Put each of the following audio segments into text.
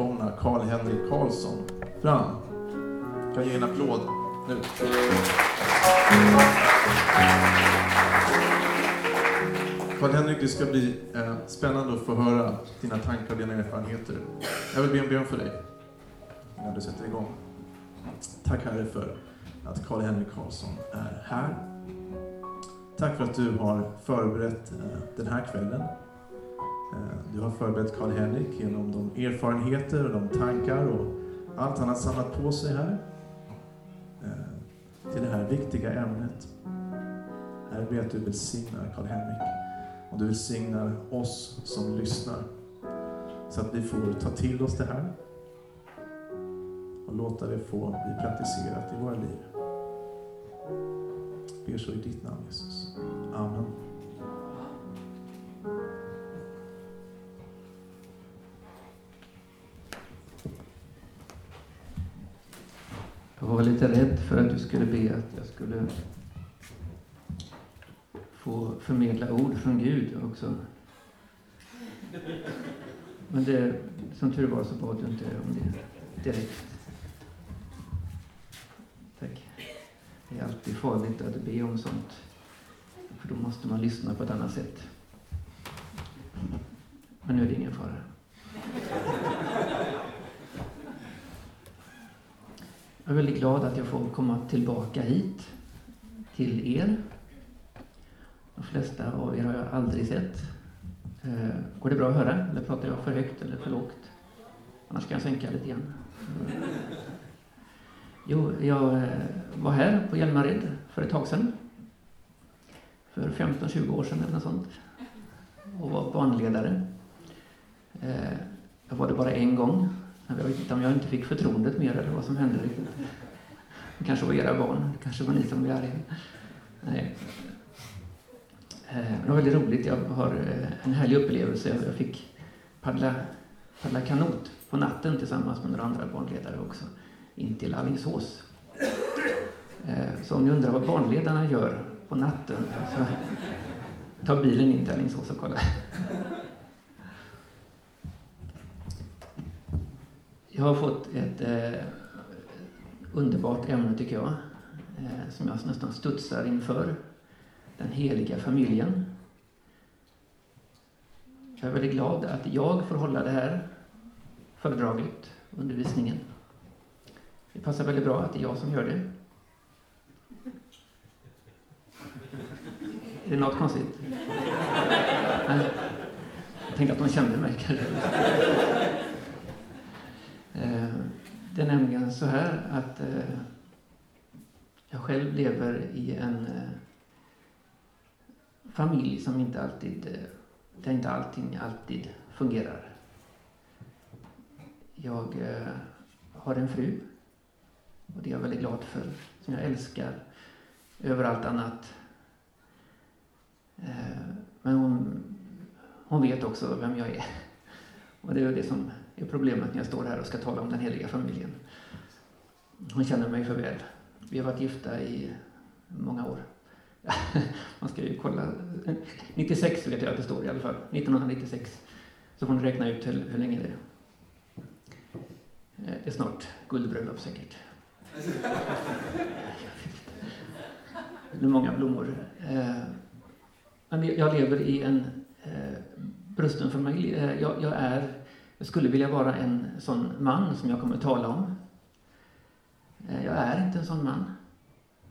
välkomna Karl-Henrik Karlsson fram. Kan ge en applåd nu. Karl-Henrik, det ska bli eh, spännande att få höra dina tankar och dina erfarenheter. Jag vill be en bön för dig innan du sätter igång. Tack Herre för att Karl-Henrik Karlsson är här. Tack för att du har förberett eh, den här kvällen. Eh, du har förberett Karl-Henrik genom de erfarenheter och de tankar och allt han har samlat på sig här eh, till det här viktiga ämnet. Herre, ber att du välsignar Karl-Henrik och du välsignar oss som lyssnar så att vi får ta till oss det här och låta det få bli praktiserat i våra liv. Ber så i ditt namn Jesus. Amen. Var lite rädd för att du skulle be att jag skulle få förmedla ord från Gud också. Men det, som tur var så bad du inte om det direkt. Tack. Det är alltid farligt att be om sånt. För då måste man lyssna på ett annat sätt. Men nu är det ingen fara. Jag är väldigt glad att jag får komma tillbaka hit till er. De flesta av er har jag aldrig sett. Eh, går det bra att höra? Eller pratar jag för högt eller för lågt? Annars kan jag sänka lite grann. Jo, jag eh, var här på Hjälmared för ett tag sedan. För 15-20 år sedan eller något sånt. Och var barnledare. Eh, jag var det bara en gång. Jag vet inte om jag inte fick förtroendet mer eller vad som hände riktigt. Det kanske var era barn, det kanske var ni som blev arga. Nej. Eh, det var väldigt roligt. Jag har eh, en härlig upplevelse. Jag fick paddla, paddla kanot på natten tillsammans med några andra barnledare också in till Alingsås. Eh, så om ni undrar vad barnledarna gör på natten så ta bilen in till Alingsås och kolla. Jag har fått ett eh, underbart ämne tycker jag, eh, som jag nästan studsar inför. Den heliga familjen. Jag är väldigt glad att jag får hålla det här föredraget, undervisningen. Det passar väldigt bra att det är jag som gör det. Är det något konstigt? Nej. Jag tänkte att de kände mig kanske. Eh, det är nämligen så här att eh, jag själv lever i en eh, familj som inte alltid, där inte allting alltid fungerar. Jag har en fru och det är jag väldigt glad för, som jag älskar över allt annat. Men hon, hon vet också vem jag är. Och det är det som är problemet när jag står här och ska tala om den heliga familjen. Hon känner mig för väl. Vi har varit gifta i många år. Man ska ju kolla. 96 vet jag att det står i alla fall. 1996. Så får ni räkna ut hur, hur länge det är. Eh, det är snart guldbröllop säkert. Det många blommor. Eh, men jag lever i en eh, brusten familj. Eh, jag, jag, är, jag skulle vilja vara en sån man som jag kommer att tala om. Eh, jag är inte en sån man.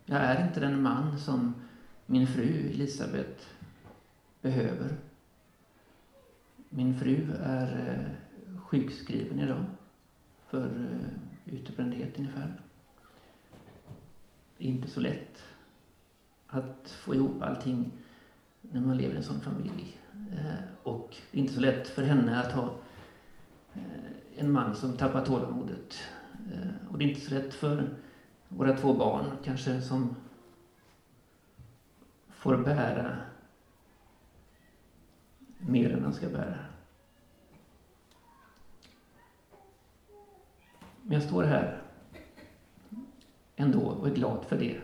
Jag är inte den man som min fru Elisabet behöver. Min fru är eh, sjukskriven idag för utbrändhet ungefär. Det är inte så lätt att få ihop allting när man lever i en sån familj. Och det är inte så lätt för henne att ha eh, en man som tappar tålamodet. Eh, och det är inte så lätt för våra två barn kanske som får bära mer än de ska bära. Men jag står här ändå och är glad för det.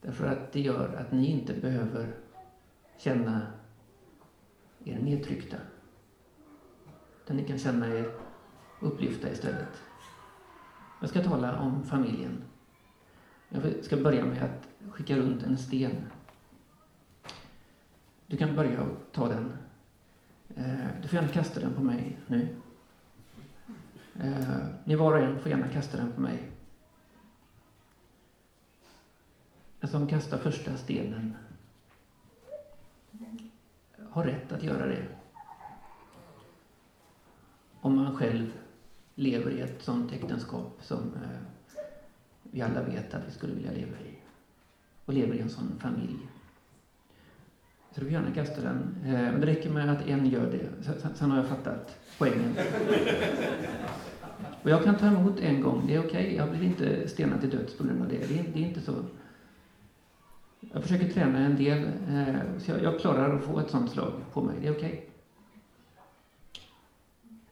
Därför att det gör att ni inte behöver känna er nedtryckta. där ni kan känna er upplyfta istället. Jag ska tala om familjen. Jag ska börja med att skicka runt en sten. Du kan börja och ta den. Eh, du får gärna kasta den på mig nu. Eh, ni var och en får gärna kasta den på mig. Den som kastar första stenen har rätt att göra det. Om man själv lever i ett sådant äktenskap som eh, vi alla vet att vi skulle vilja leva i. Och lever i en sån familj. Så du får gärna kasta den. Eh, men det räcker med att en gör det. Sen har jag fattat poängen. Och jag kan ta emot en gång, det är okej. Okay. Jag blir inte stenad till döds på grund av det. Det är, det är inte så. Jag försöker träna en del, eh, så jag, jag, klarar att få ett sånt slag på mig. Det är okej. Okay.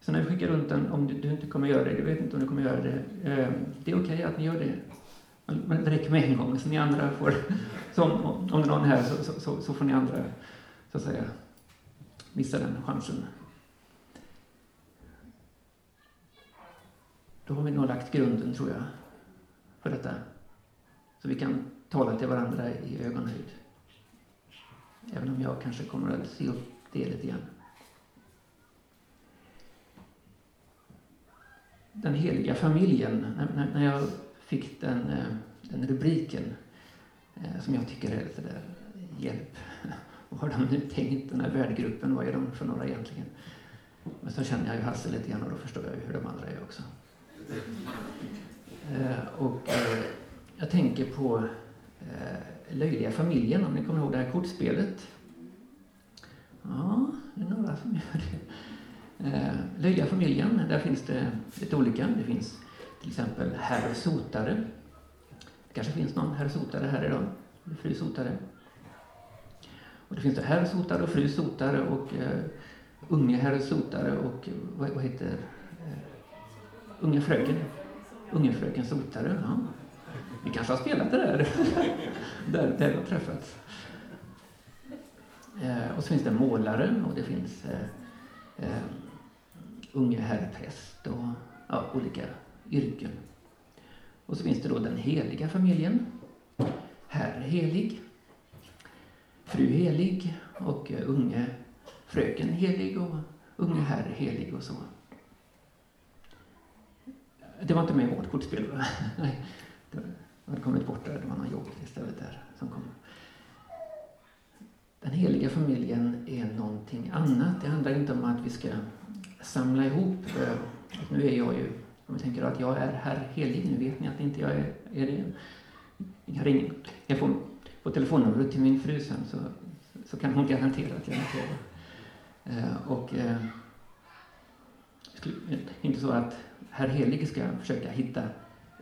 Så när jag skickar runt den, om du, du, inte kommer göra det, du vet inte om du kommer göra det. Eh, det är okej okay att ni gör det. Men det räcker med en gång, så ni andra får... Så om, om det är någon här så, så, så, så får ni andra, så att säga, missa den chansen. Då har vi nog lagt grunden, tror jag, för detta. Så vi kan tala till varandra i ögonhöjd. Även om jag kanske kommer att se upp det lite grann. Den heliga familjen, när, när jag fick den, eh, den rubriken, eh, som jag tycker är lite där, hjälp, vad har de nu tänkt, den här värdgruppen, vad är de för några egentligen? Men så känner jag ju Hasse lite grann och då förstår jag hur de andra är också. Eh, och jag tänker på Eh, löjliga familjen, om ni kommer ihåg det här kortspelet. Ja, det är några som gör det. Eh, löjliga familjen, där finns det lite olika. Det finns till exempel herr sotare. Det kanske finns någon herr sotare här idag, eller fru sotare. Och det finns det herr sotare och fru sotare och eh, unge herr sotare och vad, vad heter eh, unge fröken. Unge fröken sotare. Ja. Vi kanske har spelat det där, där, där vi har träffats. Eh, och så finns det målare och det finns eh, eh, unge herrpräst och ja, olika yrken. Och så finns det då den heliga familjen. Herr helig, fru helig och eh, unge fröken helig och unge herr helig och så. Det var inte med i vårt kortspel. Nej, hade kommit bort där. Det var någon jobb istället där som kom. Den heliga familjen är någonting annat. Det handlar inte om att vi ska samla ihop. Eh, nu är jag ju om vi tänker att jag är herr helig, nu vet ni att inte jag är, är det. Jag ringer. Jag får, får telefonnumret till min fru sen så, så kan hon garantera att jag inte är det. Eh, och eh, inte så att herr helig ska försöka hitta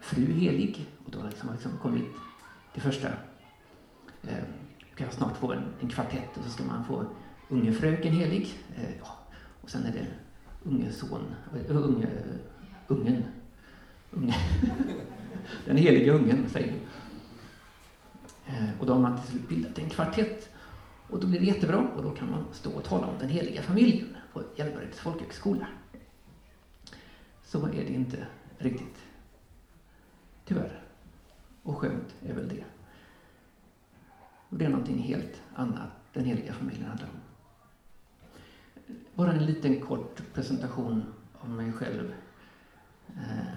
fru helig och då liksom har liksom kommit till första eh, kan jag snart få en, en kvartett och så ska man få unge fröken helig eh, ja, och sen är det unge son, eh, unge ungen. unge. Den heliga ungen, säger vi. Eh, och då har man till slut bildat en kvartett. Och då blir det jättebra och då kan man stå och tala om den heliga familjen på Hjälmareds folkhögskola. Så är det inte riktigt. Tyvärr. Och skönt är väl det. Och det är någonting helt annat den heliga familjen handlar om. Bara en liten kort presentation om mig själv. Eh,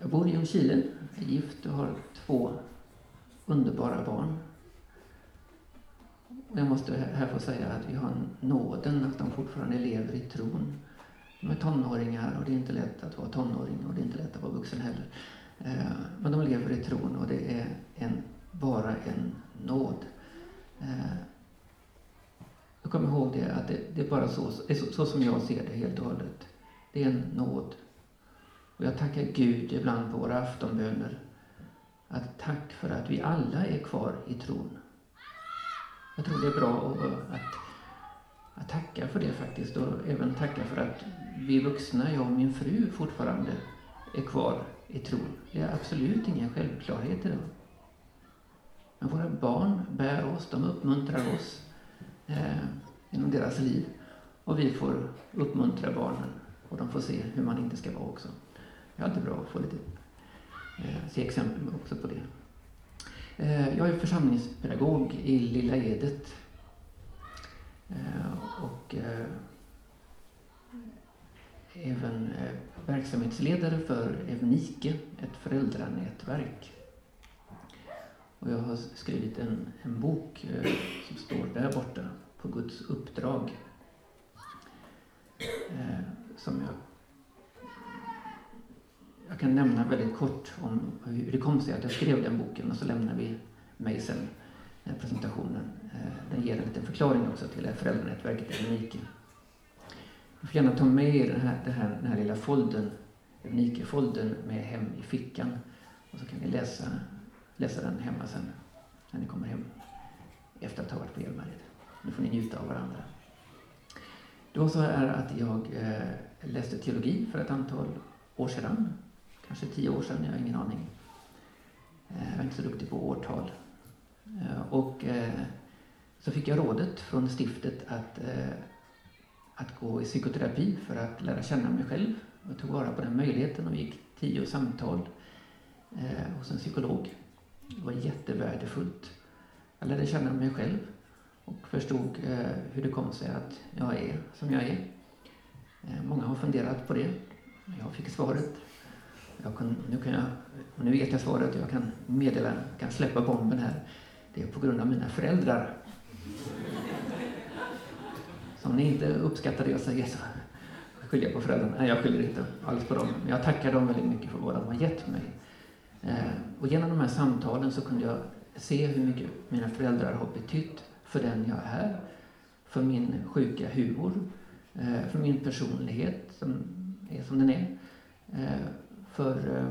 jag bor i Ljungskile, är gift och har två underbara barn. Jag måste här få säga att vi har nåden att de fortfarande lever i tron. De är tonåringar och det är inte lätt att vara tonåring och det är inte lätt att vara vuxen heller. Eh, men de lever i tron och det är en, bara en nåd. Eh, jag kommer ihåg det, att det, det är bara så, så, så som jag ser det helt och hållet. Det är en nåd. Och jag tackar Gud ibland på våra aftonböner. Att tack för att vi alla är kvar i tron. Jag tror det är bra att, att tacka för det faktiskt och även tacka för att vi vuxna, jag och min fru, fortfarande är kvar i tron. Det är absolut ingen självklarhet idag. Men våra barn bär oss, de uppmuntrar oss eh, genom deras liv. Och vi får uppmuntra barnen och de får se hur man inte ska vara också. Det är alltid bra att få lite, eh, se exempel också på det. Eh, jag är församlingspedagog i Lilla Edet. Eh, och eh, även eh, verksamhetsledare för Evnike, ett föräldranätverk. Och jag har skrivit en, en bok eh, som står där borta, på Guds uppdrag. Eh, som jag, jag kan nämna väldigt kort om hur det kom sig att jag skrev den boken och så lämnar vi mig sen den presentationen. Eh, den ger en liten förklaring också till föräldranätverket Evnike. Du får gärna ta med er den här, den här, den här lilla folden, Evnike-folden med hem i fickan. Och så kan ni läsa, läsa den hemma sen när ni kommer hem efter att ha varit på Hjälmared. Nu får ni njuta av varandra. Det var så här att jag eh, läste teologi för ett antal år sedan. Kanske tio år sedan, jag har ingen aning. Eh, jag är inte så duktig på årtal. Eh, och eh, så fick jag rådet från stiftet att eh, att gå i psykoterapi för att lära känna mig själv. Jag tog vara på den möjligheten och gick tio samtal eh, hos en psykolog. Det var jättevärdefullt. Jag lärde känna mig själv och förstod eh, hur det kom sig att jag är som jag är. Eh, många har funderat på det. Jag fick svaret. Jag kan, nu, kan jag, nu vet jag svaret och jag kan meddela, kan släppa bomben här. Det är på grund av mina föräldrar. Om ni inte uppskattar det jag säger så skyller jag på föräldrarna. Nej, jag skyller inte alls på dem. Men jag tackar dem väldigt mycket för vad de har gett mig. Eh, och genom de här samtalen så kunde jag se hur mycket mina föräldrar har betytt för den jag är, för min sjuka humor, eh, för min personlighet som är som den är, eh, för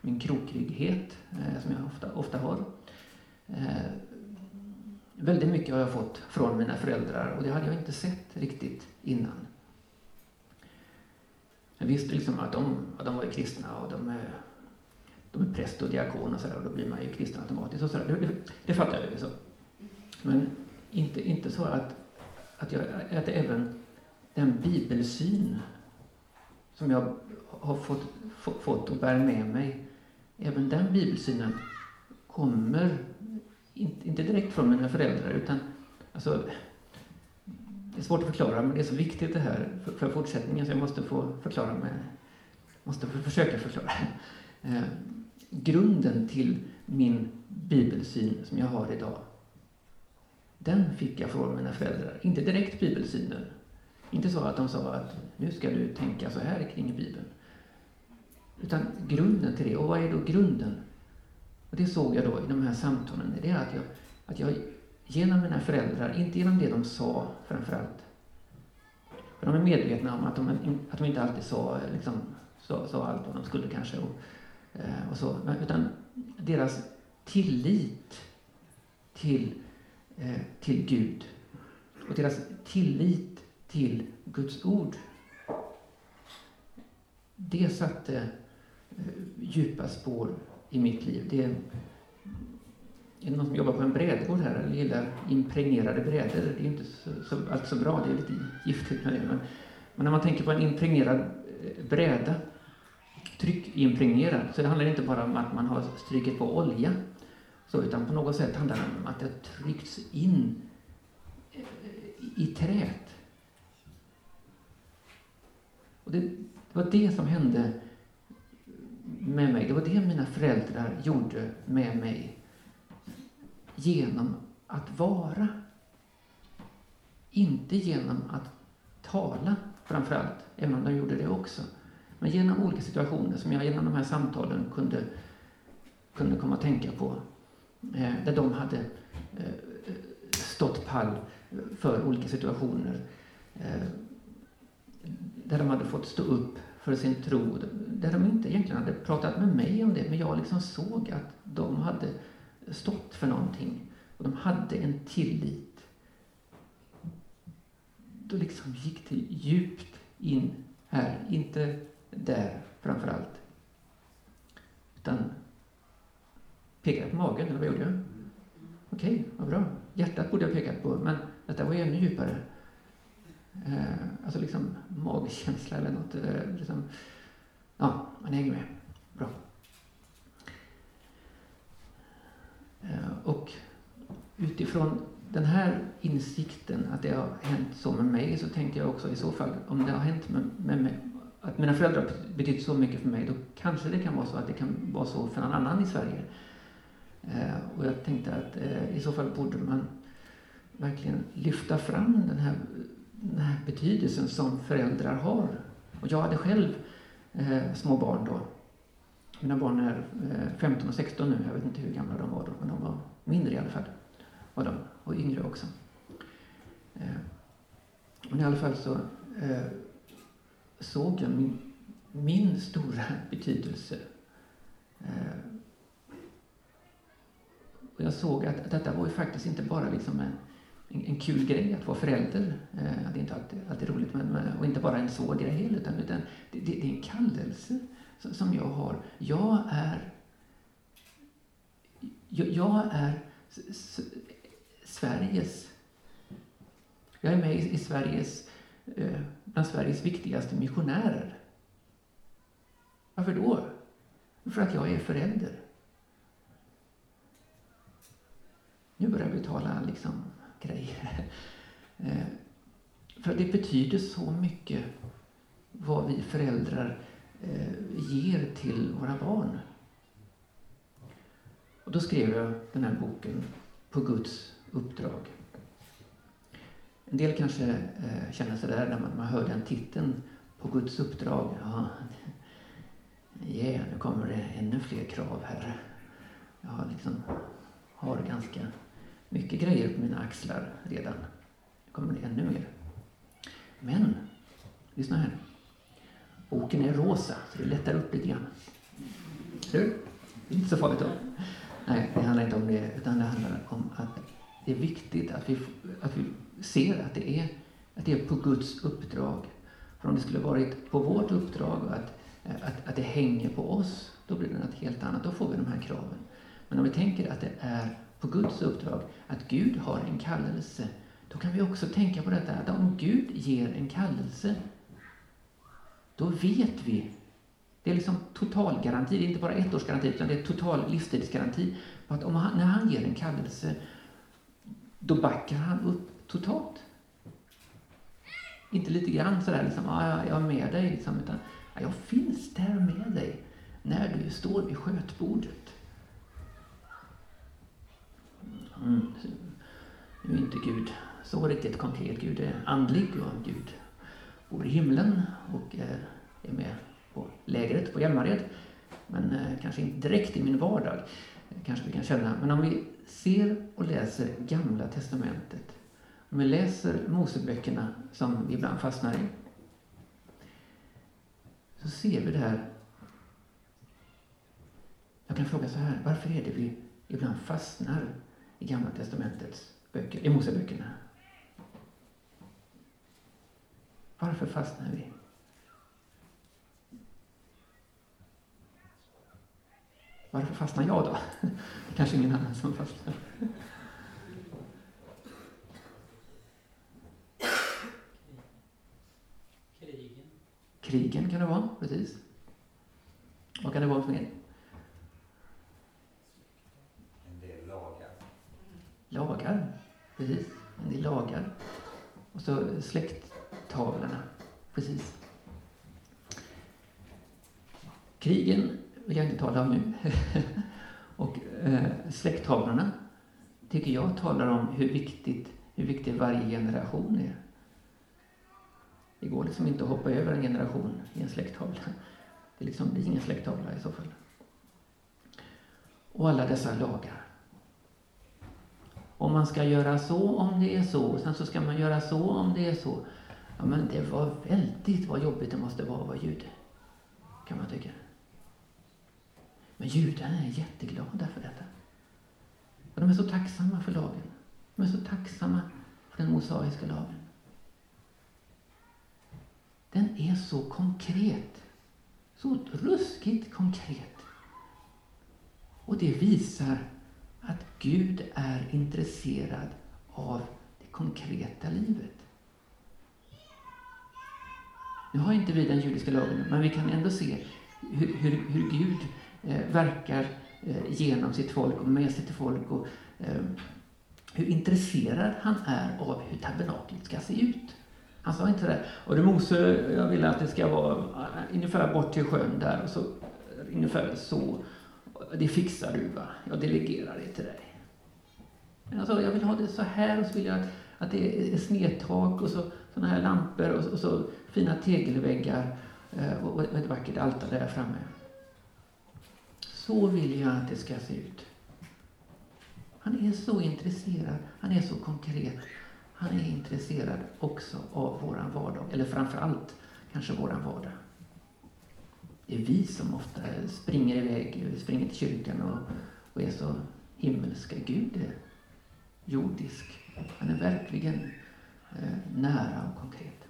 min krokrygghet som jag ofta, ofta har. Väldigt mycket har jag fått från mina föräldrar och det hade jag inte sett riktigt innan. Jag visste liksom att de, att de var kristna och de är, de är präst och diakon och sådär och då blir man ju kristen automatiskt och sådär. Det, det, det fattar jag ju så. Men inte, inte så att, att, jag, att även den bibelsyn som jag har fått, fått och bär med mig, även den bibelsynen kommer inte, inte direkt från mina föräldrar, utan alltså, det är svårt att förklara, men det är så viktigt det här för, för fortsättningen så jag måste få förklara mig, måste få försöka förklara. Eh, grunden till min bibelsyn som jag har idag, den fick jag från mina föräldrar. Inte direkt bibelsynen. Inte så att de sa att nu ska du tänka så här kring Bibeln. Utan grunden till det. Och vad är då grunden? Och det såg jag då i de här samtalen, det är att jag, att jag genom mina föräldrar, inte genom det de sa framförallt, för de är medvetna om att de, att de inte alltid sa, liksom, sa, sa allt vad de skulle kanske, och, eh, och så, utan deras tillit till, eh, till Gud och deras tillit till Guds ord. Det satte eh, djupa spår i mitt liv. Det är, är det någon som jobbar på en brädgård här eller gillar impregnerade brädor? Det är inte så, så, allt så bra, det är lite giftigt med det. Men, men när man tänker på en impregnerad eh, bräda, tryckimpregnerad, så det handlar inte bara om att man har strykit på olja, så, utan på något sätt handlar det om att det har tryckts in eh, i träet. Och det, det var det som hände med mig. Det var det mina föräldrar gjorde med mig. Genom att vara. Inte genom att tala framför allt, även om de gjorde det också. Men genom olika situationer som jag genom de här samtalen kunde, kunde komma att tänka på. Eh, där de hade eh, stått pall för olika situationer. Eh, där de hade fått stå upp för sin tro, där de inte egentligen hade pratat med mig om det, men jag liksom såg att de hade stått för någonting. Och de hade en tillit. Då liksom gick det djupt in här, inte där framför allt. Utan pekade på magen, eller vad gjorde jag? Okej, okay, vad bra. Hjärtat borde jag pekat på, men detta var ju ännu djupare. Eh, alltså liksom magkänsla eller något. Eh, liksom. Ja, man hänger med. Bra. Eh, och utifrån den här insikten att det har hänt så med mig så tänkte jag också i så fall om det har hänt med, med mig att mina föräldrar betytt så mycket för mig då kanske det kan vara så att det kan vara så för någon annan i Sverige. Eh, och jag tänkte att eh, i så fall borde man verkligen lyfta fram den här, den här betydelsen som föräldrar har. Och jag hade själv eh, små barn då. Mina barn är eh, 15 och 16 nu, jag vet inte hur gamla de var då, men de var mindre i alla fall. Var de, och yngre också. Eh, men i alla fall så eh, såg jag min, min stora betydelse. Eh, och jag såg att, att detta var ju faktiskt inte bara liksom en, en, en kul grej att vara förälder. Eh, det är inte alltid, alltid roligt, men, och inte bara en svår grej utan, utan det, det, det är en kallelse som jag har. Jag är, jag, jag är Sveriges, jag är med i, i Sveriges, eh, bland Sveriges viktigaste missionärer. Varför då? För att jag är förälder. Nu börjar vi tala liksom grejer. Eh, för det betyder så mycket vad vi föräldrar eh, ger till våra barn. Och då skrev jag den här boken På Guds uppdrag. En del kanske eh, känner sig där när man, man hör den titeln, På Guds uppdrag. Ja, yeah, nu kommer det ännu fler krav här. Jag har, liksom, har ganska mycket grejer på mina axlar redan. Nu kommer det ännu mer. Men, lyssna här. Boken är rosa, så det lättar upp lite grann. Du? Det är inte så farligt då. Nej, det handlar inte om det, utan det handlar om att det är viktigt att vi, att vi ser att det, är, att det är på Guds uppdrag. För om det skulle varit på vårt uppdrag och att, att, att det hänger på oss, då blir det något helt annat. Då får vi de här kraven. Men om vi tänker att det är på Guds uppdrag, att Gud har en kallelse, då kan vi också tänka på detta att om Gud ger en kallelse, då vet vi det är liksom totalgaranti, det är inte bara ettårsgaranti utan det är total livstidsgaranti på att om han, när han ger en kallelse, då backar han upp totalt. Inte lite grann sådär liksom, ah, jag är med dig, liksom, utan ah, jag finns där med dig när du står vid skötbordet. Mm. Nu är inte Gud så riktigt konkret. Gud är andlig och Gud bor i himlen och är med på lägret på Hjälmared. Men eh, kanske inte direkt i min vardag. Eh, kanske vi kan känna. Men om vi ser och läser Gamla Testamentet. Om vi läser Moseböckerna som vi ibland fastnar i. Så ser vi det här. Jag kan fråga så här. Varför är det vi ibland fastnar i Gamla Testamentets böcker, i Moseböckerna? Varför fastnar vi? Varför fastnar jag då? Kanske ingen annan som fastnar. Krigen. Krigen kan det vara, precis. Vad kan det vara för mer? En del lagar. Lagar, precis. Det är lagar. Och så släkttavlorna, precis. Krigen vill jag inte tala om nu. och eh, släkttavlorna tycker jag talar om hur viktigt hur viktig varje generation är. Det går liksom inte att hoppa över en generation i en släkttavla. Det liksom blir ingen släkttavla i så fall. Och alla dessa lagar. Om man ska göra så om det är så, sen så ska man göra så om det är så. Ja, men det var väldigt vad jobbigt det måste vara att vara jude, kan man tycka. Men judarna är jätteglada för detta. Och de är så tacksamma för lagen. De är så tacksamma för den mosaiska lagen. Den är så konkret. Så ruskigt konkret. Och det visar att Gud är intresserad av det konkreta livet. Nu har inte vi den judiska lagen, men vi kan ändå se hur, hur, hur Gud eh, verkar eh, genom sitt folk och med sitt folk och eh, hur intresserad han är av hur tabernaklet ska se ut. Han sa inte det. Och det Mose, jag vill att det ska vara eh, ungefär bort till sjön där och så ungefär så. Det fixar du va? Jag delegerar det till dig. Men alltså, jag vill ha det så här och så vill jag att, att det är snedtak och så sådana här lampor och, och så fina tegelväggar eh, och, och ett vackert altare där framme. Så vill jag att det ska se ut. Han är så intresserad, han är så konkret. Han är intresserad också av våran vardag, eller framför allt kanske våran vardag. Det är vi som ofta springer iväg, springer till kyrkan och, och är så himmelska. Gud är jordisk. Han är verkligen eh, nära och konkret.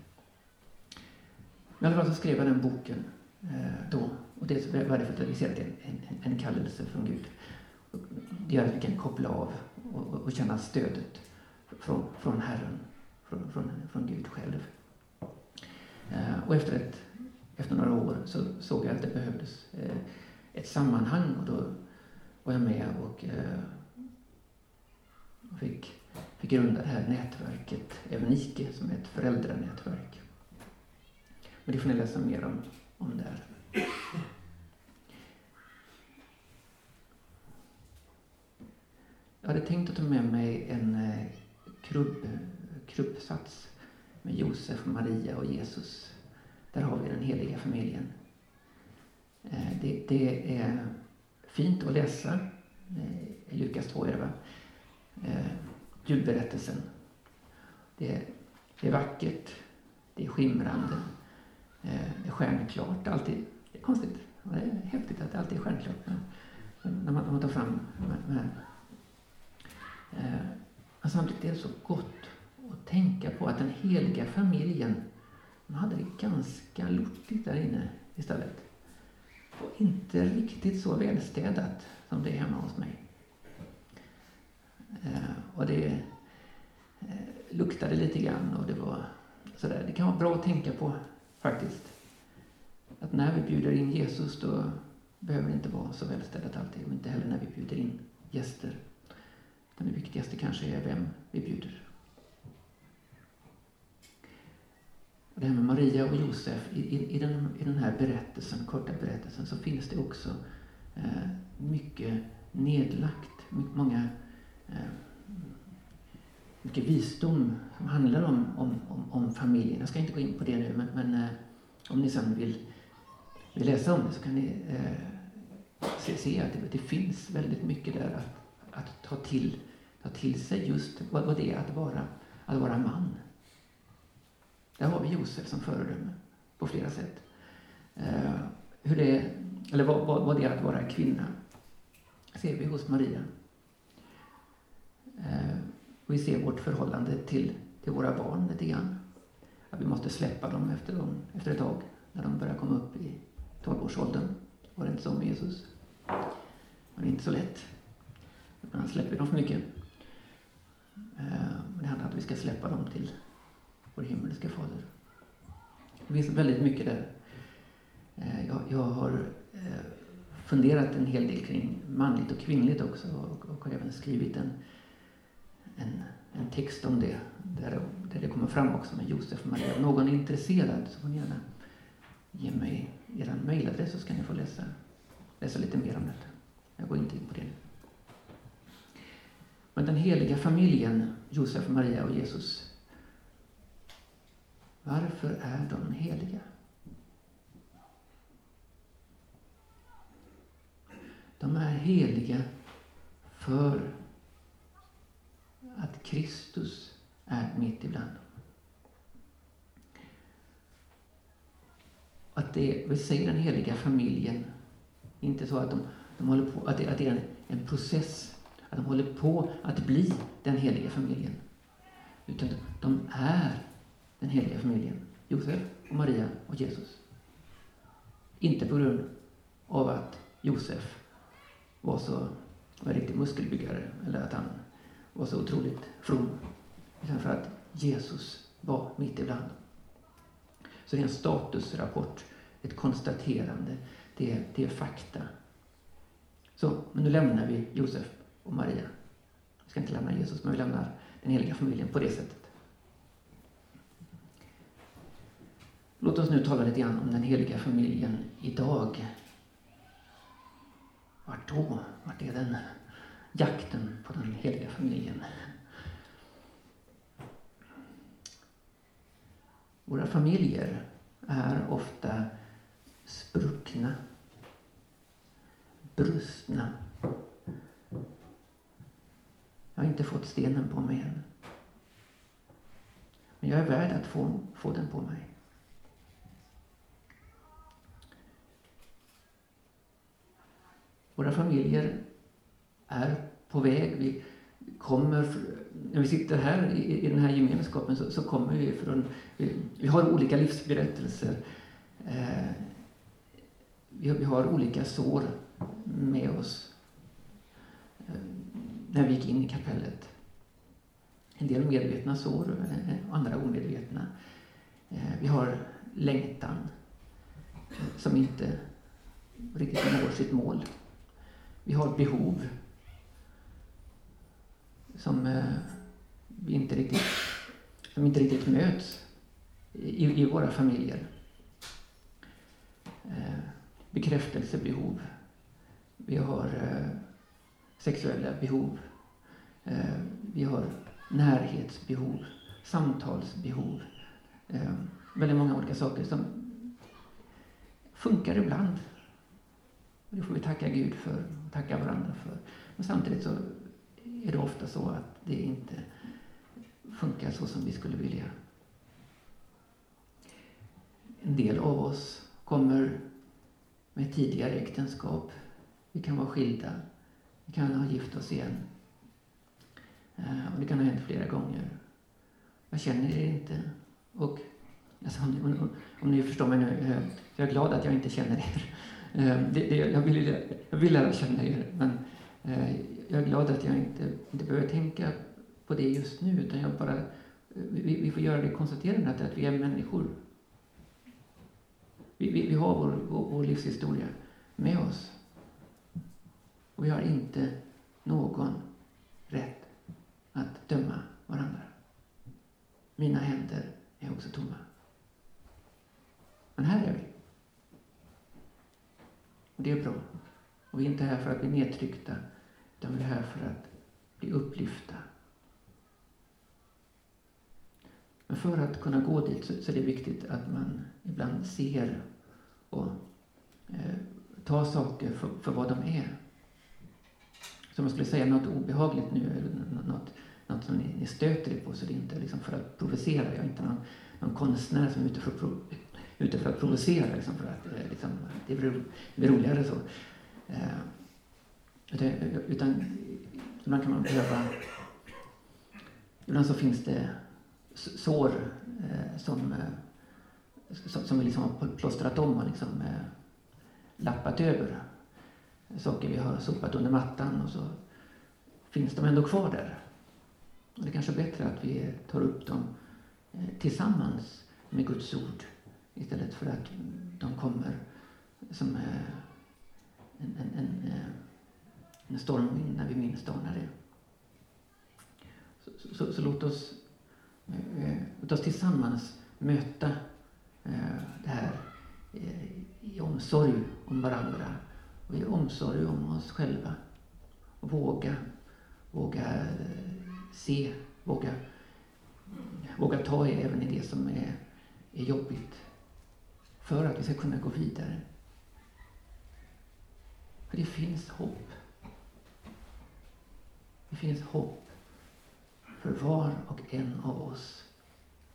I alla fall så skrev jag den boken eh, då. Och det var så att vi ser att det är en, en, en kallelse från Gud. Det gör att vi kan koppla av och, och, och känna stödet från, från Herren, från, från, från Gud själv. Eh, och efter, ett, efter några år så såg jag att det behövdes eh, ett sammanhang och då var jag med och eh, fick, fick grunda det här nätverket Evnike som är ett föräldranätverk. Men det får ni läsa mer om, om där. Jag hade tänkt att ta med mig en eh, krubb, krubbsats med Josef, Maria och Jesus. Där har vi den heliga familjen. Eh, det, det är fint att läsa. Eh, I Lukas 2 är det va? Eh, julberättelsen. Det är, det är vackert, det är skimrande, det är stjärnklart. Alltid, det är konstigt, det är häftigt att det alltid är stjärnklart när man, när man tar fram de här men samtidigt är det så gott att tänka på att den heliga familjen, de hade det ganska lortigt där inne istället. Och inte riktigt så välstädat som det är hemma hos mig. Eh, och det eh, luktade lite grann och det var sådär. Det kan vara bra att tänka på faktiskt. Att när vi bjuder in Jesus då behöver det inte vara så välstädat alltid och inte heller när vi bjuder in gäster. Men det viktigaste kanske är vem vi bjuder. Det här med Maria och Josef, i, i, i, den, i den här berättelsen, korta berättelsen, så finns det också eh, mycket nedlagt, mycket, många, eh, mycket visdom som handlar om, om, om, om, familjen. Jag ska inte gå in på det nu, men, men eh, om ni sen vill, vill läsa om det så kan ni eh, se, se, att det, det, finns väldigt mycket där att, att ta till ta till sig just vad, vad det är att vara, att vara man. Där har vi Josef som föredöme på flera sätt. Eh, hur det, eller vad, vad, vad det är att vara kvinna ser vi hos Maria. Eh, vi ser vårt förhållande till, till våra barn lite grann. Att vi måste släppa dem efter, dem efter ett tag, när de börjar komma upp i 12-årsåldern. Var det inte så med Jesus? Men det är inte så lätt. Ibland släpper vi dem för mycket. Eh, det handlar om att vi ska släppa dem till vår himmelske fader. Det finns väldigt mycket där. Eh, jag, jag har eh, funderat en hel del kring manligt och kvinnligt också och, och har även skrivit en, en, en text om det där, där det kommer fram också med Josef och Maria. Om någon är intresserad så får ni gärna ge mig er mejladress så ska ni få läsa, läsa lite mer om detta. Jag går inte in på det nu. Men den heliga familjen, Josef, Maria och Jesus. Varför är de heliga? De är heliga för att Kristus är mitt ibland dem. Att det, vi säger den heliga familjen, inte så att de, de håller på, att det, att det är en, en process att de håller på att bli den heliga familjen. Utan de är den heliga familjen. Josef och Maria och Jesus. Inte på grund av att Josef var så var en riktig muskelbyggare eller att han var så otroligt from. Utan för att Jesus var mitt ibland. Så det är en statusrapport, ett konstaterande, det är, det är fakta. Så, men nu lämnar vi Josef och Maria. Vi ska inte lämna Jesus, men vi lämnar den heliga familjen på det sättet. Låt oss nu tala lite grann om den heliga familjen idag. Vart då? Vart är den jakten på den heliga familjen? Våra familjer är ofta spruckna, brustna. Jag har inte fått stenen på mig än. Men jag är värd att få, få den på mig. Våra familjer är på väg. Vi kommer, när vi sitter här i, i den här gemenskapen så, så kommer vi från, vi, vi har olika livsberättelser. Eh, vi, vi, har olika sår med oss eh, när vi gick in i kapellet. En del medvetna sår, eh, andra omedvetna. Eh, vi har längtan eh, som inte riktigt når sitt mål. Vi har behov som eh, vi inte riktigt, som inte riktigt möts i, i våra familjer. Eh, bekräftelsebehov. Vi har eh, sexuella behov. Vi har närhetsbehov, samtalsbehov. Väldigt många olika saker som funkar ibland. Det får vi tacka Gud för och tacka varandra för. Men samtidigt så är det ofta så att det inte funkar så som vi skulle vilja. En del av oss kommer med tidigare äktenskap. Vi kan vara skilda. Vi kan ha gift oss igen. Eh, och det kan ha hänt flera gånger. Jag känner er inte. Och alltså, om, ni, om, ni förstår mig nu, eh, jag är glad att jag inte känner er. Eh, det, det, jag, vill, jag vill lära känna er, men eh, jag är glad att jag inte, inte behöver tänka på det just nu, utan jag bara, eh, vi, vi får göra det konstaterandet att vi är människor. Vi, vi, vi har vår, vår, vår livshistoria med oss. Och vi har inte någon rätt att döma varandra. Mina händer är också tomma. Men här är vi. Och det är bra. Och vi är inte här för att bli nedtryckta utan vi är här för att bli upplyfta. Men för att kunna gå dit så, är det viktigt att man ibland ser och eh, tar saker för, för vad de är. Så om jag skulle säga något obehagligt nu, eller något, något som ni, ni stöter er på, så det är inte liksom för att provocera. Jag är inte någon, någon konstnär som är ute för, ute för att provocera. Liksom för att, eh, liksom, det, blir, roligare så. Eh, utan, utan ibland kan man behöva... Ibland så finns det sår eh, eh, som, som vi liksom har plåstrat om och liksom, eh, lappat över. Saker vi har sopat under mattan och så finns de ändå kvar där. Och det är kanske bättre att vi tar upp dem eh, tillsammans med Guds ord istället för att de kommer som eh, en, en, en eh, en stormvind när vi minst anar det. Så, så, så, låt, oss, eh, låt oss tillsammans möta eh, det här eh, i omsorg om varandra och i omsorg om oss själva. Och våga, våga eh, se, våga, våga ta i även i det som är, är jobbigt. För att vi ska kunna gå vidare. För det finns hopp. Det finns hopp för var och en av oss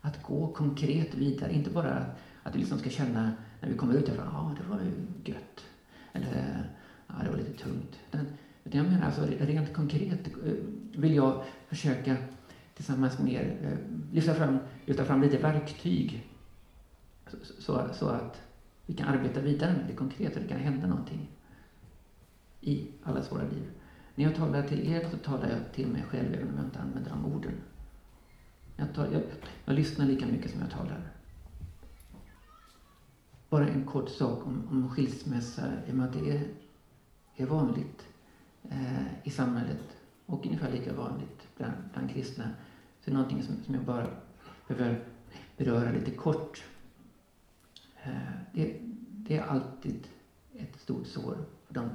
att gå konkret vidare. Inte bara att vi liksom ska känna när vi kommer ut därifrån, ja ah, det var ju gött. Eller, ja det var lite tungt. Utan, utan jag menar alltså rent konkret eh, vill jag försöka tillsammans med er eh, lyfta fram, lyfta fram lite verktyg så, så, så att vi kan arbeta vidare med det konkret och det kan hända någonting i allas våra liv. När jag talar till er så talar jag till mig själv även om jag inte använder de orden. Jag, tar, jag, jag lyssnar lika mycket som jag talar. bara en kort sak om, om skilsmässa, i och med att det är, är vanligt eh, i samhället och ungefär lika vanligt bland, bland kristna. Så det är någonting som, som jag bara behöver beröra lite kort. Eh, det, det, är alltid ett stort sår för de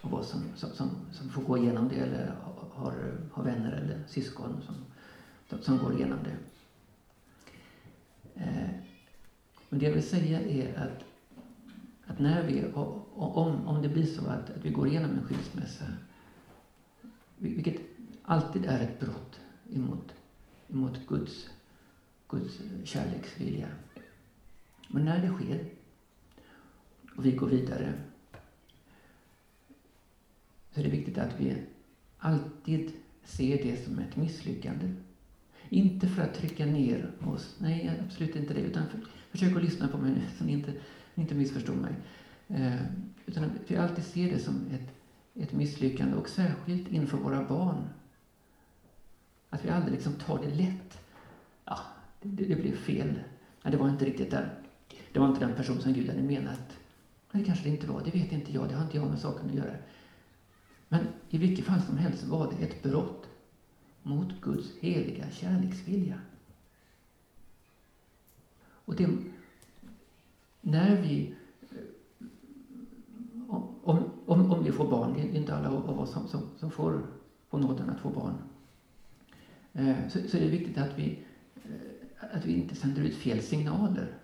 av oss som, som, som, får gå igenom det eller har, har vänner eller syskon som, som går igenom det. Eh, Men det jag vill säga är att, att när vi, om, om det blir så att, att vi går igenom en skilsmässa, vilket alltid är ett brott emot, emot Guds, Guds kärleksvilja. Men när det sker och vi går vidare så är det viktigt att vi alltid ser det som ett misslyckande. Inte för att trycka ner oss, nej absolut inte det, utan för, försök att lyssna på mig nu så ni inte, inte missförstår mig. Eh, utan att vi alltid ser det som ett, ett misslyckande och särskilt inför våra barn. Att vi aldrig liksom tar det lätt. Ja, det, det blev fel. Nej, det var inte riktigt där. Det var inte den person som Gud hade menat. Det kanske det inte var, det vet inte jag, det har inte jag med saken att göra. Men i vilket fall som helst var det ett brott mot Guds heliga kärleksvilja. Och det, när vi, om, om, om vi får barn, det är inte alla av oss som, som, som får, får nåden att få barn, eh, så, så är det viktigt att vi, eh, att vi inte sänder ut fel signaler.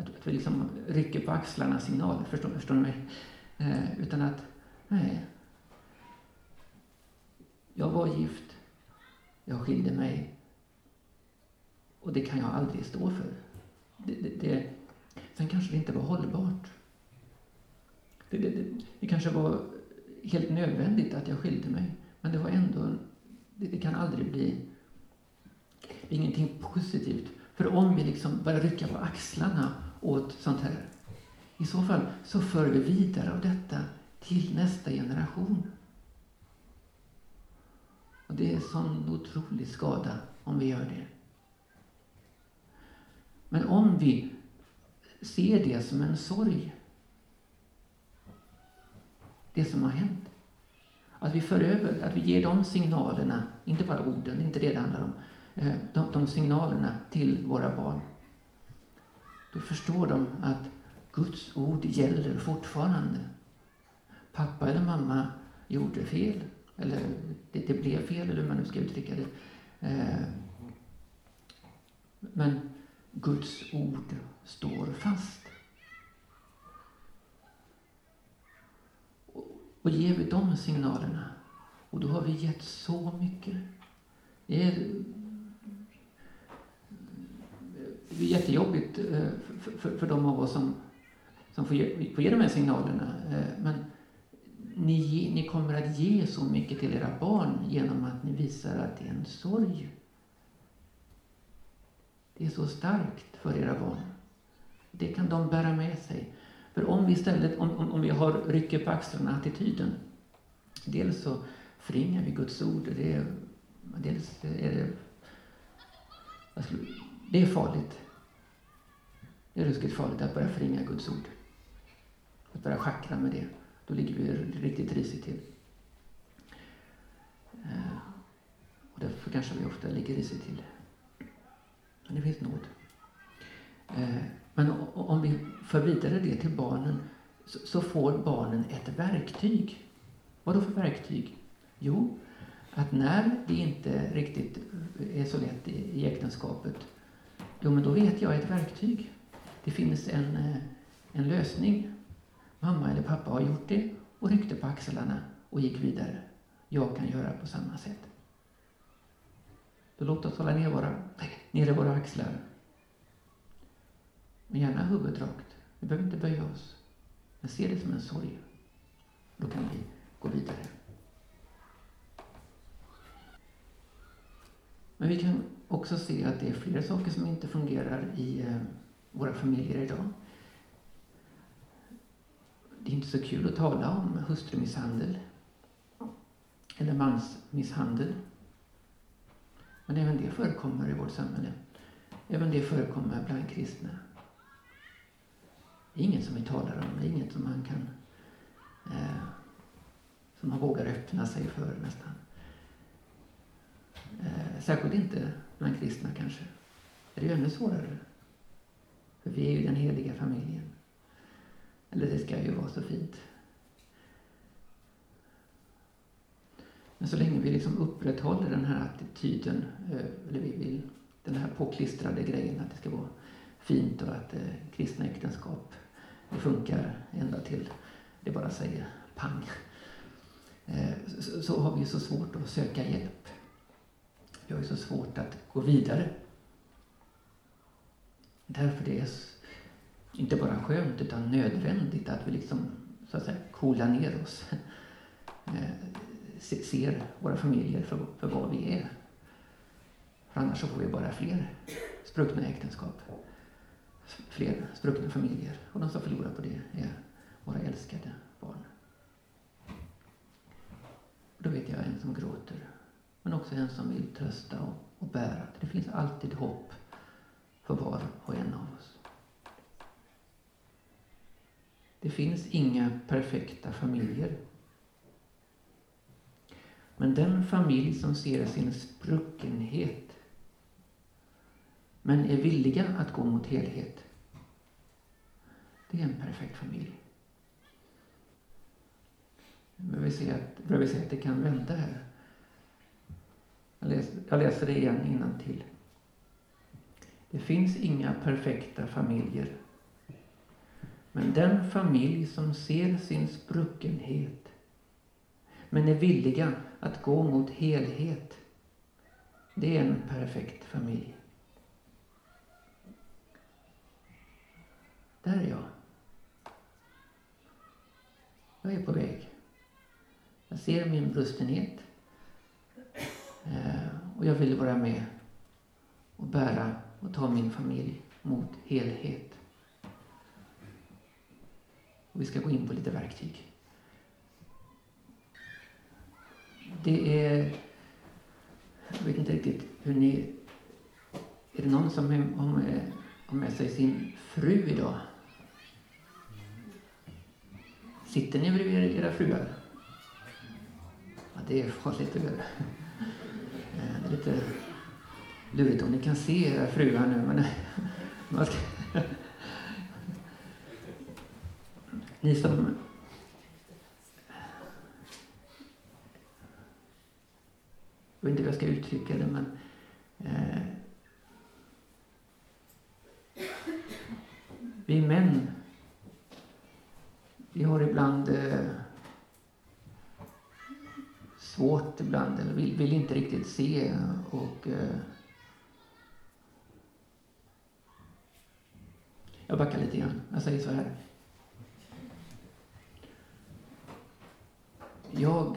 Att, att vi liksom rycker på axlarna signaler, förstår, förstår ni mig? Eh, utan att, nej, jag var gift. Jag skilde mig. Och det kan jag aldrig stå för. Det, det, det, sen kanske det inte var hållbart. Det, det, det, kanske var helt nödvändigt att jag skilde mig. Men det var ändå, det, kan aldrig bli ingenting positivt. För om vi liksom börjar rycka på axlarna åt sånt här, i så fall så för vi vidare av detta till nästa generation. Och det är sån otrolig skada om vi gör det. Men om vi ser det som en sorg, det som har hänt. Att vi för över, att vi ger de signalerna, inte bara orden, inte det det handlar om, eh, de, de signalerna till våra barn. Då förstår de att Guds ord gäller fortfarande. Pappa eller mamma gjorde fel. Eller det, det blev fel, eller hur man nu ska uttrycka det. Eh, men Guds ord står fast. Och, och ger vi de signalerna, och då har vi gett så mycket. Det är, det är jättejobbigt eh, för, för, för de av oss som, som får, ge, får ge de här signalerna. Eh, men ni, ni kommer att ge så mycket till era barn genom att ni visar att det är en sorg. Det är så starkt för era barn. Det kan de bära med sig. För om vi istället, om, om, om vi har rycker på axlarna-attityden, dels så förringar vi Guds ord, det är, dels är det, det är farligt. Det är ruskigt farligt att börja förringa Guds ord. Att börja schackra med det. Då ligger vi riktigt risigt till. Eh, och därför kanske vi ofta ligger risigt till. Men det finns nåd. Eh, men om vi för vidare det till barnen så får barnen ett verktyg. Vad då för verktyg? Jo, att när det inte riktigt är så lätt i äktenskapet, jo men då vet jag ett verktyg. Det finns en, eh, en lösning Mamma eller pappa har gjort det och ryckte på axlarna och gick vidare. Jag kan göra på samma sätt. Då låt oss hålla ner våra, nere våra axlar. Men gärna huvudet rakt. Vi behöver inte böja oss. Men se det som en sorg. Då kan vi gå vidare. Men vi kan också se att det är flera saker som inte fungerar i eh, våra familjer idag det är inte så kul att tala om hustrumisshandel eller mansmisshandel. Men även det förekommer i vårt samhälle. Även det förekommer bland kristna. Det är inget som vi talar om, det är inget som man kan eh, som man vågar öppna sig för nästan. Eh, särskilt inte bland kristna kanske. Det är ju ännu svårare. För vi är ju den heliga familjen. Eller det ska ju vara så fint. Men så länge vi liksom upprätthåller den här attityden, eh, eller vi vill, den här påklistrade grejen att det ska vara fint och att eh, kristna äktenskap det funkar ända till det bara säger pang. Eh, så, så har vi så svårt att söka hjälp. Vi har ju så svårt att gå vidare. Därför det är inte bara skönt utan nödvändigt att vi liksom så att säga coolar ner oss. Eh, ser våra familjer för, för vad vi är. För annars så får vi bara fler spruckna äktenskap. Fler spruckna familjer. Och de som förlorar på det är våra älskade barn. Och då vet jag en som gråter. Men också en som vill trösta och, och bära. Det finns alltid hopp för var och en av oss. Det finns inga perfekta familjer. Men den familj som ser sin spruckenhet men är villiga att gå mot helhet, det är en perfekt familj. Jag vi se att, vi se att det kan vända här. Jag läser, jag läser det igen innan till. Det finns inga perfekta familjer. Men den familj som ser sin spruckenhet men är villiga att gå mot helhet, det är en perfekt familj. Där är jag. Jag är på väg. Jag ser min brustenhet. Eh, och jag vill vara med och bära och ta min familj mot helhet. Och vi ska gå in på lite verktyg. Det är... Jag vet inte riktigt hur ni... Är det någon som har med sig sin fru idag? Sitter ni bredvid era fruar? Ja, det är farligt att göra. Eh, det är lite du vet om ni kan se era fruar nu, men man ska... Ni som... Jag vet inte hur jag ska uttrycka det, men... Eh, vi män vi har ibland eh, svårt ibland, eller vill, vill, inte riktigt se och eh, Jag backar lite grann. Jag säger så här. Jag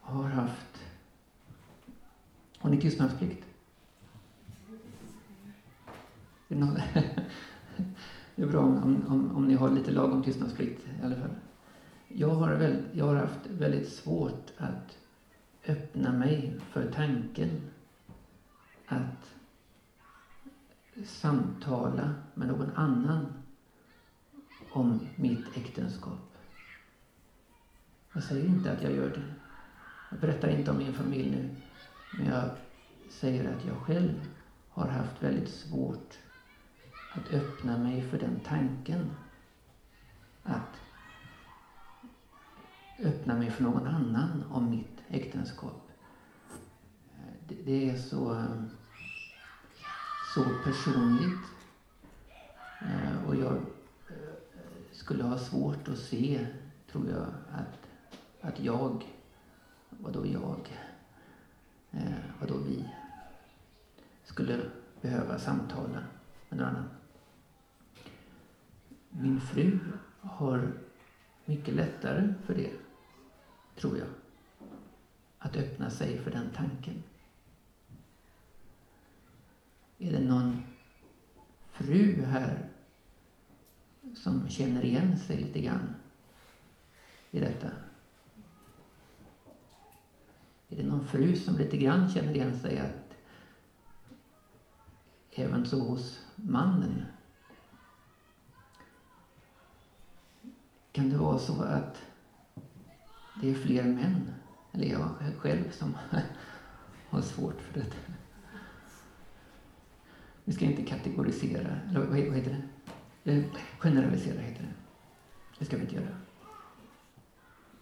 har haft... Har ni tystnadsplikt? Är det? Det är bra om, om, om ni har lite lagom tystnadsplikt i alla fall. Jag har, väl, jag har haft väldigt svårt att öppna mig för tanken att samtala med någon annan om mitt äktenskap. Jag säger inte att jag gör det. Jag berättar inte om min familj nu. Men jag säger att jag själv har haft väldigt svårt att öppna mig för den tanken. Att öppna mig för någon annan om mitt äktenskap. Det är så, eh, så personligt. Eh, och jag eh, skulle ha svårt att se, tror jag, att, att jag, vadå jag, eh, vadå vi, skulle behöva samtala med någon annan. Min fru har mycket lättare för det, tror jag. Att öppna sig för den tanken. Är det någon fru här som känner igen sig lite grann i detta? Är det någon fru som lite grann känner igen sig att även så hos mannen Kan det vara så att det är fler män, eller jag själv, som har svårt för detta? Vi ska inte kategorisera, eller vad heter det? Eh, generalisera heter det. Det ska vi inte göra.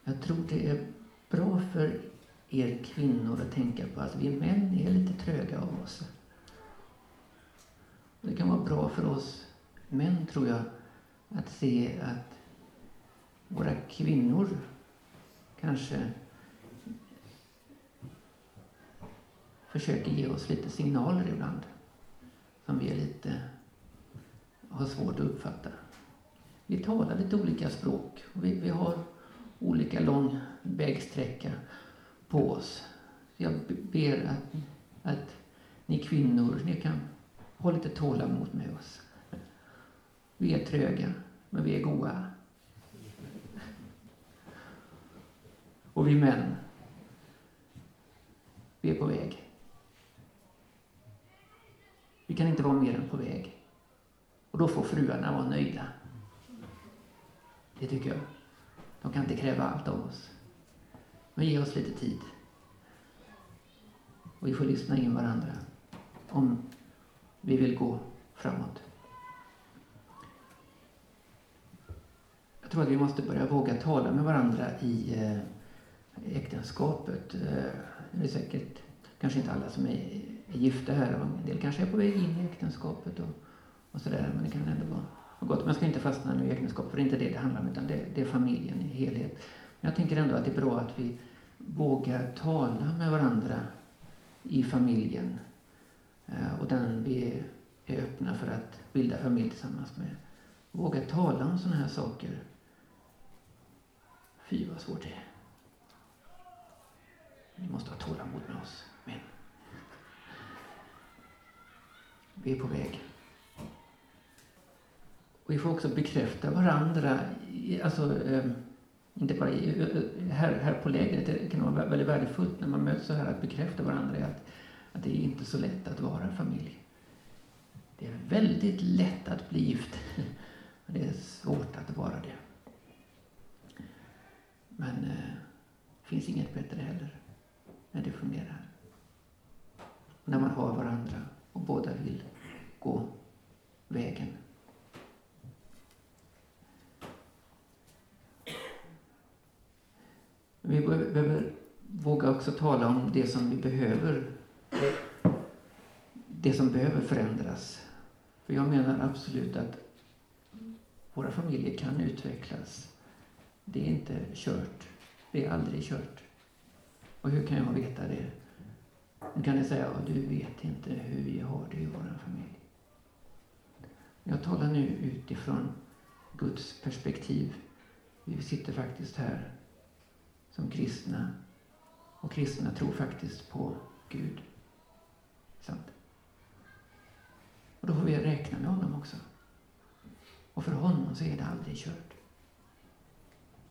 Jag tror det är bra för er kvinnor att tänka på att vi män är lite tröga av oss. Det kan vara bra för oss män, tror jag, att se att våra kvinnor kanske försöker ge oss lite signaler ibland som vi är lite, har svårt att uppfatta. Vi talar lite olika språk. Vi, vi har olika lång vägsträcka på oss. Jag ber att, att ni kvinnor, ni kan ha lite tålamod med oss. Vi är tröga, men vi är goa. Och vi män, vi är på väg. Vi kan inte vara mer än på väg. Och då får fruarna vara nöjda. Det tycker jag. De kan inte kräva allt av oss. Men ge oss lite tid. Och vi får lyssna in varandra om vi vill gå framåt. Jag tror att vi måste börja våga tala med varandra i eh, äktenskapet. Eh, det är säkert kanske inte alla som är, är gifta här och en del kanske är på väg in i äktenskapet och, och sådär. Men det kan ändå vara, gott. Man ska inte fastna nu i äktenskapet för det är inte det det handlar om utan det, det är familjen i helhet. Men jag tänker ändå att det är bra att vi vågar tala med varandra i familjen eh, och den vi är öppna för att bilda familj tillsammans med. Våga tala om sådana här saker. Fy vad svårt det är. Ni måste ha tålamod med oss män. Vi är på väg. Och vi får också bekräfta varandra. Alltså, ehm, inte bara här, här på lägret, det kan vara väldigt värdefullt när man möts så här att bekräfta varandra att, att det är inte så lätt att vara familj. Det är väldigt lätt att bli gift, men det är svårt att vara det. Men eh, det finns inget bättre heller när det fungerar. När man har varandra och båda vill gå vägen. Vi behöver våga också tala om det som vi behöver. Det som behöver förändras. För jag menar absolut att våra familjer kan utvecklas. Det är inte kört. Det är aldrig kört. Och hur kan jag veta det? Nu kan ni säga att du vet inte hur vi har det i vår familj. Jag talar nu utifrån Guds perspektiv. Vi sitter faktiskt här som kristna. Och kristna tror faktiskt på Gud. Sant? Och då får vi räkna med honom också. Och för honom så är det aldrig kört.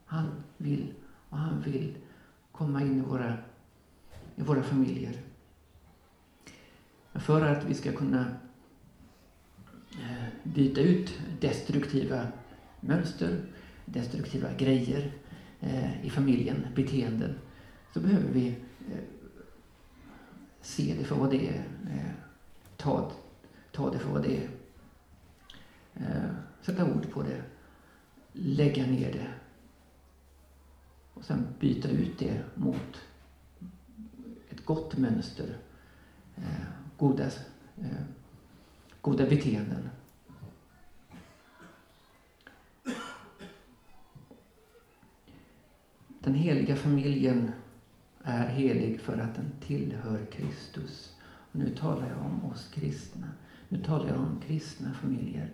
Han vill och han vill komma in i våra, i våra familjer. För att vi ska kunna Eh, byta ut destruktiva mönster, destruktiva grejer eh, i familjen, beteenden, så behöver vi eh, se det för vad det är. Ta, ta det för vad det är. Sätta ord på det. Lägga ner det och sen byta ut det mot ett gott mönster. Goda, goda beteenden. Den heliga familjen är helig för att den tillhör Kristus. Och nu talar jag om oss kristna. Nu talar jag om kristna familjer.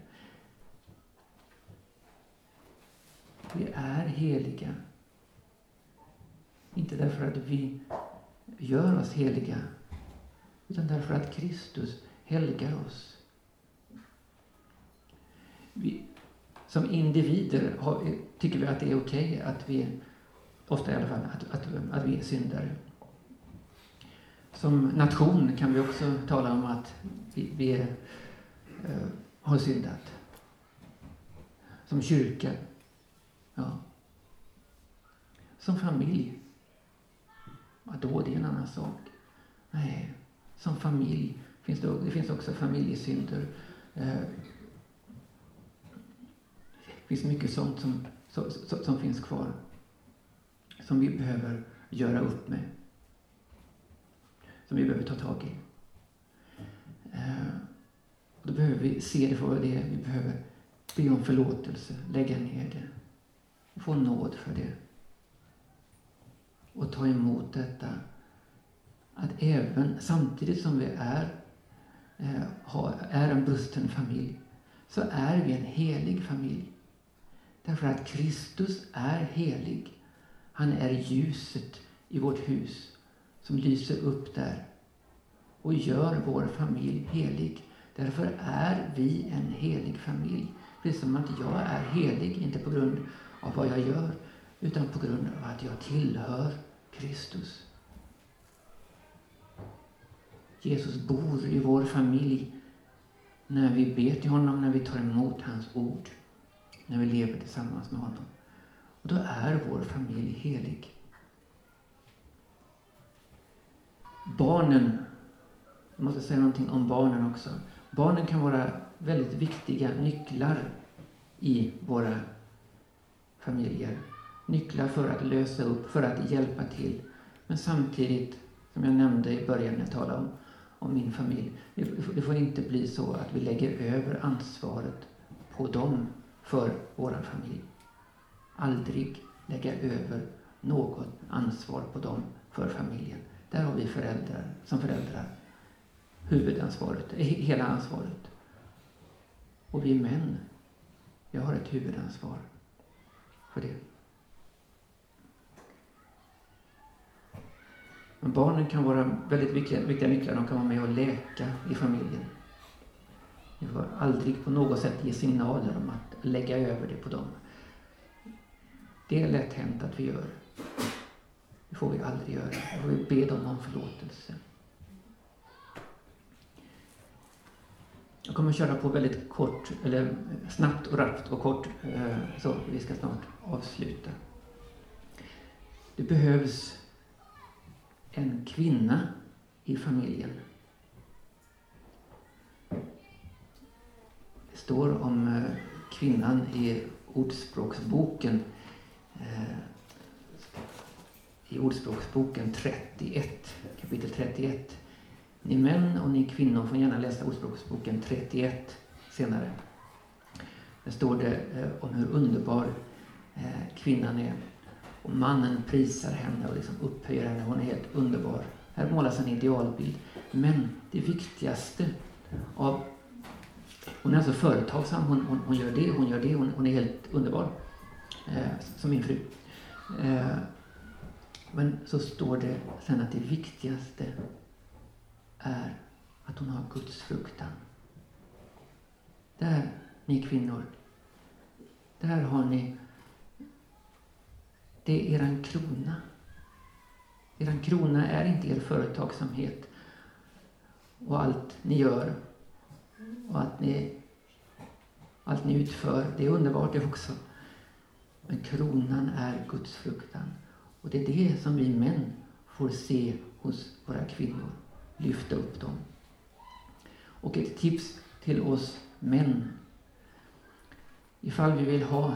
Vi är heliga inte därför att vi gör oss heliga, utan därför att Kristus helgar oss. Vi, som individer har, tycker vi att det är okej okay att vi, ofta i alla fall, att, att, att vi är syndare. Som nation kan vi också tala om att vi, vi är, eh, har syndat. Som kyrka Ja. Som familj. Vadå, det är en annan sak. Nej, som familj finns det, det finns också familjesynder. Eh, det finns mycket sånt som, som, som finns kvar. Som vi behöver göra upp med. Som vi behöver ta tag i. Eh, då behöver vi se det för vad det är. Vi behöver be om förlåtelse, lägga ner det. Få nåd för det. Och ta emot detta. Att även samtidigt som vi är, eh, är en brusten familj, så är vi en helig familj. Därför att Kristus är helig. Han är ljuset i vårt hus som lyser upp där och gör vår familj helig. Därför är vi en helig familj. Precis som att jag är helig, inte på grund av vad jag gör, utan på grund av att jag tillhör Kristus. Jesus bor i vår familj när vi ber till honom, när vi tar emot hans ord, när vi lever tillsammans med honom. Och då är vår familj helig. Barnen, jag måste säga någonting om barnen också. Barnen kan vara väldigt viktiga nycklar i våra familjer. Nycklar för att lösa upp, för att hjälpa till. Men samtidigt, som jag nämnde i början när jag talade om, om min familj, det får inte bli så att vi lägger över ansvaret på dem för vår familj. Aldrig lägga över något ansvar på dem för familjen. Där har vi föräldrar, som föräldrar huvudansvaret, hela ansvaret. Och vi män, vi har ett huvudansvar för det. Men barnen kan vara väldigt viktiga, viktiga nycklar. De kan vara med och läka i familjen. Vi får aldrig på något sätt ge signaler om att lägga över det på dem. Det är lätt hänt att vi gör. Det får vi aldrig göra. Då får vi be dem om förlåtelse. Jag kommer köra på väldigt kort, eller snabbt och rappt och kort, eh, så vi ska snart avsluta. Det behövs en kvinna i familjen. Står om eh, kvinnan i Ordspråksboken eh, i Ordspråksboken 31, kapitel 31. Ni män och ni kvinnor får gärna läsa Ordspråksboken 31 senare. Där står det eh, om hur underbar kvinnan är. Och mannen prisar henne och liksom upphöjer henne. Hon är helt underbar. Här målas en idealbild. Men det viktigaste av... Hon är alltså företagsam. Hon, hon, hon gör det, hon gör det. Hon, hon är helt underbar. Eh, som min fru. Eh, men så står det sen att det viktigaste är att hon har Guds fruktan. Där, ni kvinnor, där har ni det är eran krona. Eran krona är inte er företagsamhet och allt ni gör och att ni, allt ni utför. Det är underbart det också. Men kronan är Guds fruktan. Och det är det som vi män får se hos våra kvinnor. Lyfta upp dem. Och ett tips till oss män. Ifall vi vill ha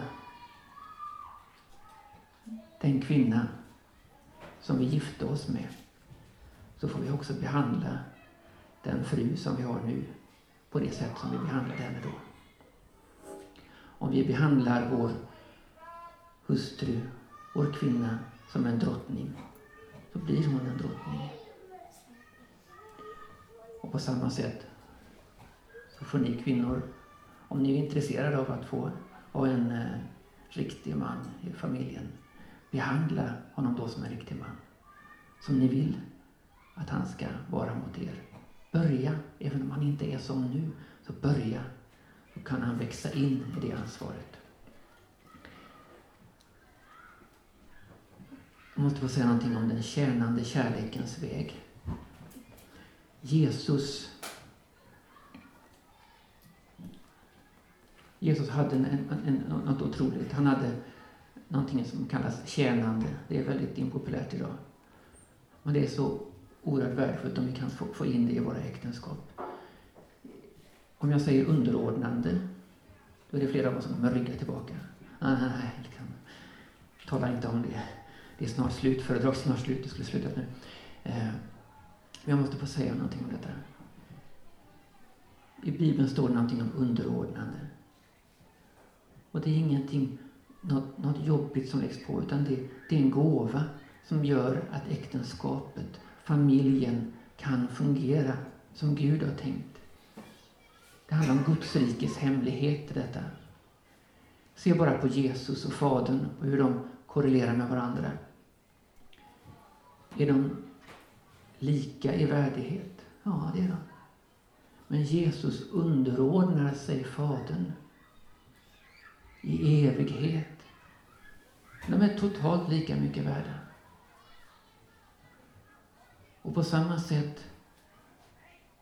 den kvinna som vi gifte oss med så får vi också behandla den fru som vi har nu på det sätt som vi behandlade henne då. Om vi behandlar vår hustru, vår kvinna, som en drottning så blir hon en drottning. Och på samma sätt så får ni kvinnor, om ni är intresserade av att få ha en eh, riktig man i familjen, behandla honom då som en riktig man. Som ni vill att han ska vara mot er. Börja, även om han inte är som nu, så börja. Kan han växa in i det ansvaret. Jag måste få säga någonting om den tjänande kärlekens väg. Jesus Jesus hade en, en, en, något otroligt. Han hade någonting som kallas tjänande. Det är väldigt impopulärt idag. Men det är så oerhört värdefullt om vi kan få, få in det i våra äktenskap. Om jag säger underordnande, då är det flera av oss som kommer rygga tillbaka. Ah, nej, liksom, tala inte om det. Det är snart slut, föredrag snart slut, det skulle slutat nu. Eh, men jag måste få säga någonting om detta. I Bibeln står det någonting om underordnande. Och det är ingenting, något, något jobbigt som läggs på, utan det, det är en gåva som gör att äktenskapet, familjen, kan fungera som Gud har tänkt. Det handlar om Guds rikes hemlighet detta. Se bara på Jesus och Fadern och hur de korrelerar med varandra. Är de lika i värdighet? Ja, det är de. Men Jesus underordnar sig Fadern i evighet. De är totalt lika mycket värda. Och på samma sätt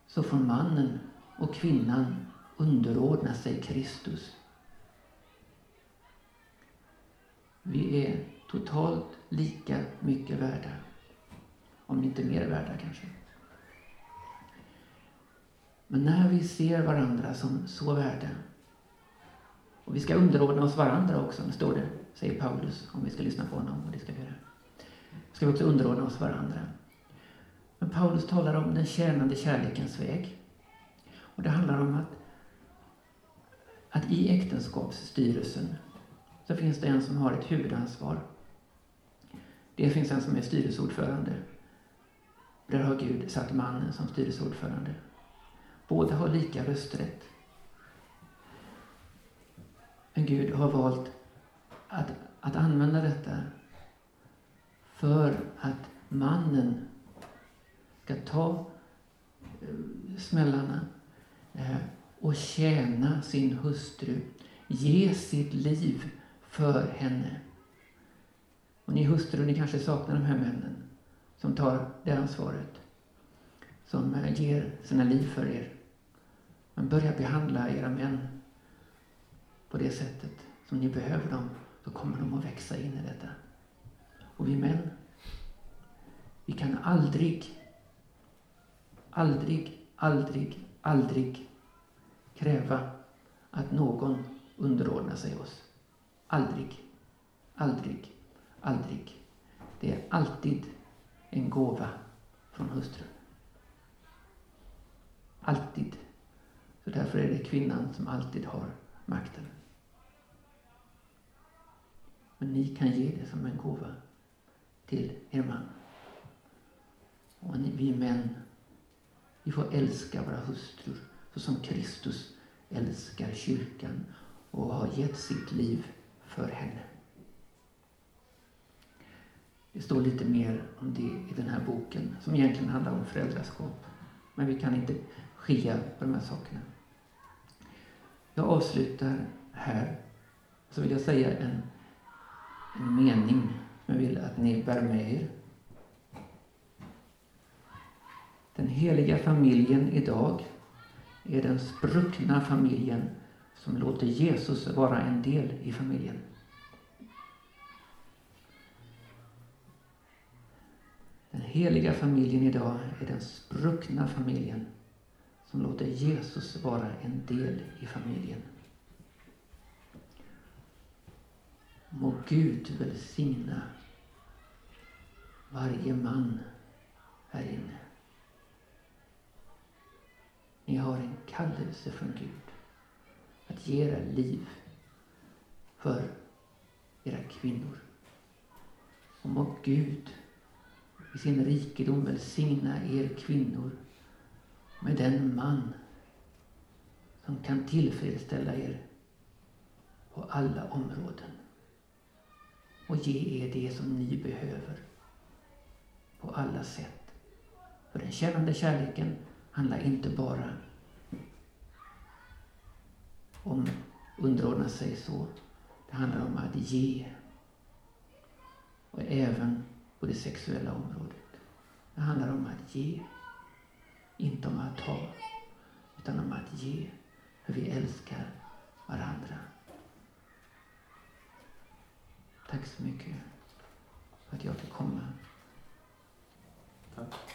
så får mannen och kvinnan underordna sig Kristus. Vi är totalt lika mycket värda. Om inte mer värda kanske. Men när vi ser varandra som så värda och vi ska underordna oss varandra också, står det, säger Paulus, om vi ska lyssna på honom, och det ska vi göra. Ska vi också underordna oss varandra. Men Paulus talar om den tjänande kärlekens väg. Och det handlar om att, att i äktenskapsstyrelsen så finns det en som har ett huvudansvar. Det finns en som är styrelseordförande. Där har Gud satt mannen som styrelseordförande. Båda har lika rösträtt. Men Gud har valt att, att använda detta för att mannen ska ta eh, smällarna Eh, och tjäna sin hustru, ge sitt liv för henne. Och ni hustrur, ni kanske saknar de här männen som tar det ansvaret, som eh, ger sina liv för er. Men börja behandla era män på det sättet som ni behöver dem, så kommer de att växa in i detta. Och vi män, vi kan aldrig, aldrig, aldrig, aldrig kräva att någon underordnar sig oss. Aldrig, aldrig, aldrig. Det är alltid en gåva från hustrun. Alltid. Så därför är det kvinnan som alltid har makten. Men ni kan ge det som en gåva till er man. Och ni, vi män, vi får älska våra hustrur så som Kristus älskar kyrkan och har gett sitt liv för henne. Det står lite mer om det i den här boken som egentligen handlar om föräldraskap. Men vi kan inte skilja på de här sakerna. Jag avslutar här. Så vill jag säga en, en mening som jag vill att ni bär med er. Den heliga familjen idag är den spruckna familjen som låter Jesus vara en del i familjen. Den heliga familjen idag är den spruckna familjen som låter Jesus vara en del i familjen. Må Gud välsigna varje man här inne. Ni har en kallelse från Gud att ge era liv för era kvinnor. Och må Gud i sin rikedom välsigna er kvinnor med den man som kan tillfredsställa er på alla områden och ge er det som ni behöver på alla sätt. För den kännande kärleken handlar inte bara om underordna sig så. Det handlar om att ge. Och även på det sexuella området. Det handlar om att ge. Inte om att ta, utan om att ge. För vi älskar varandra. Tack så mycket för att jag fick komma. Tá?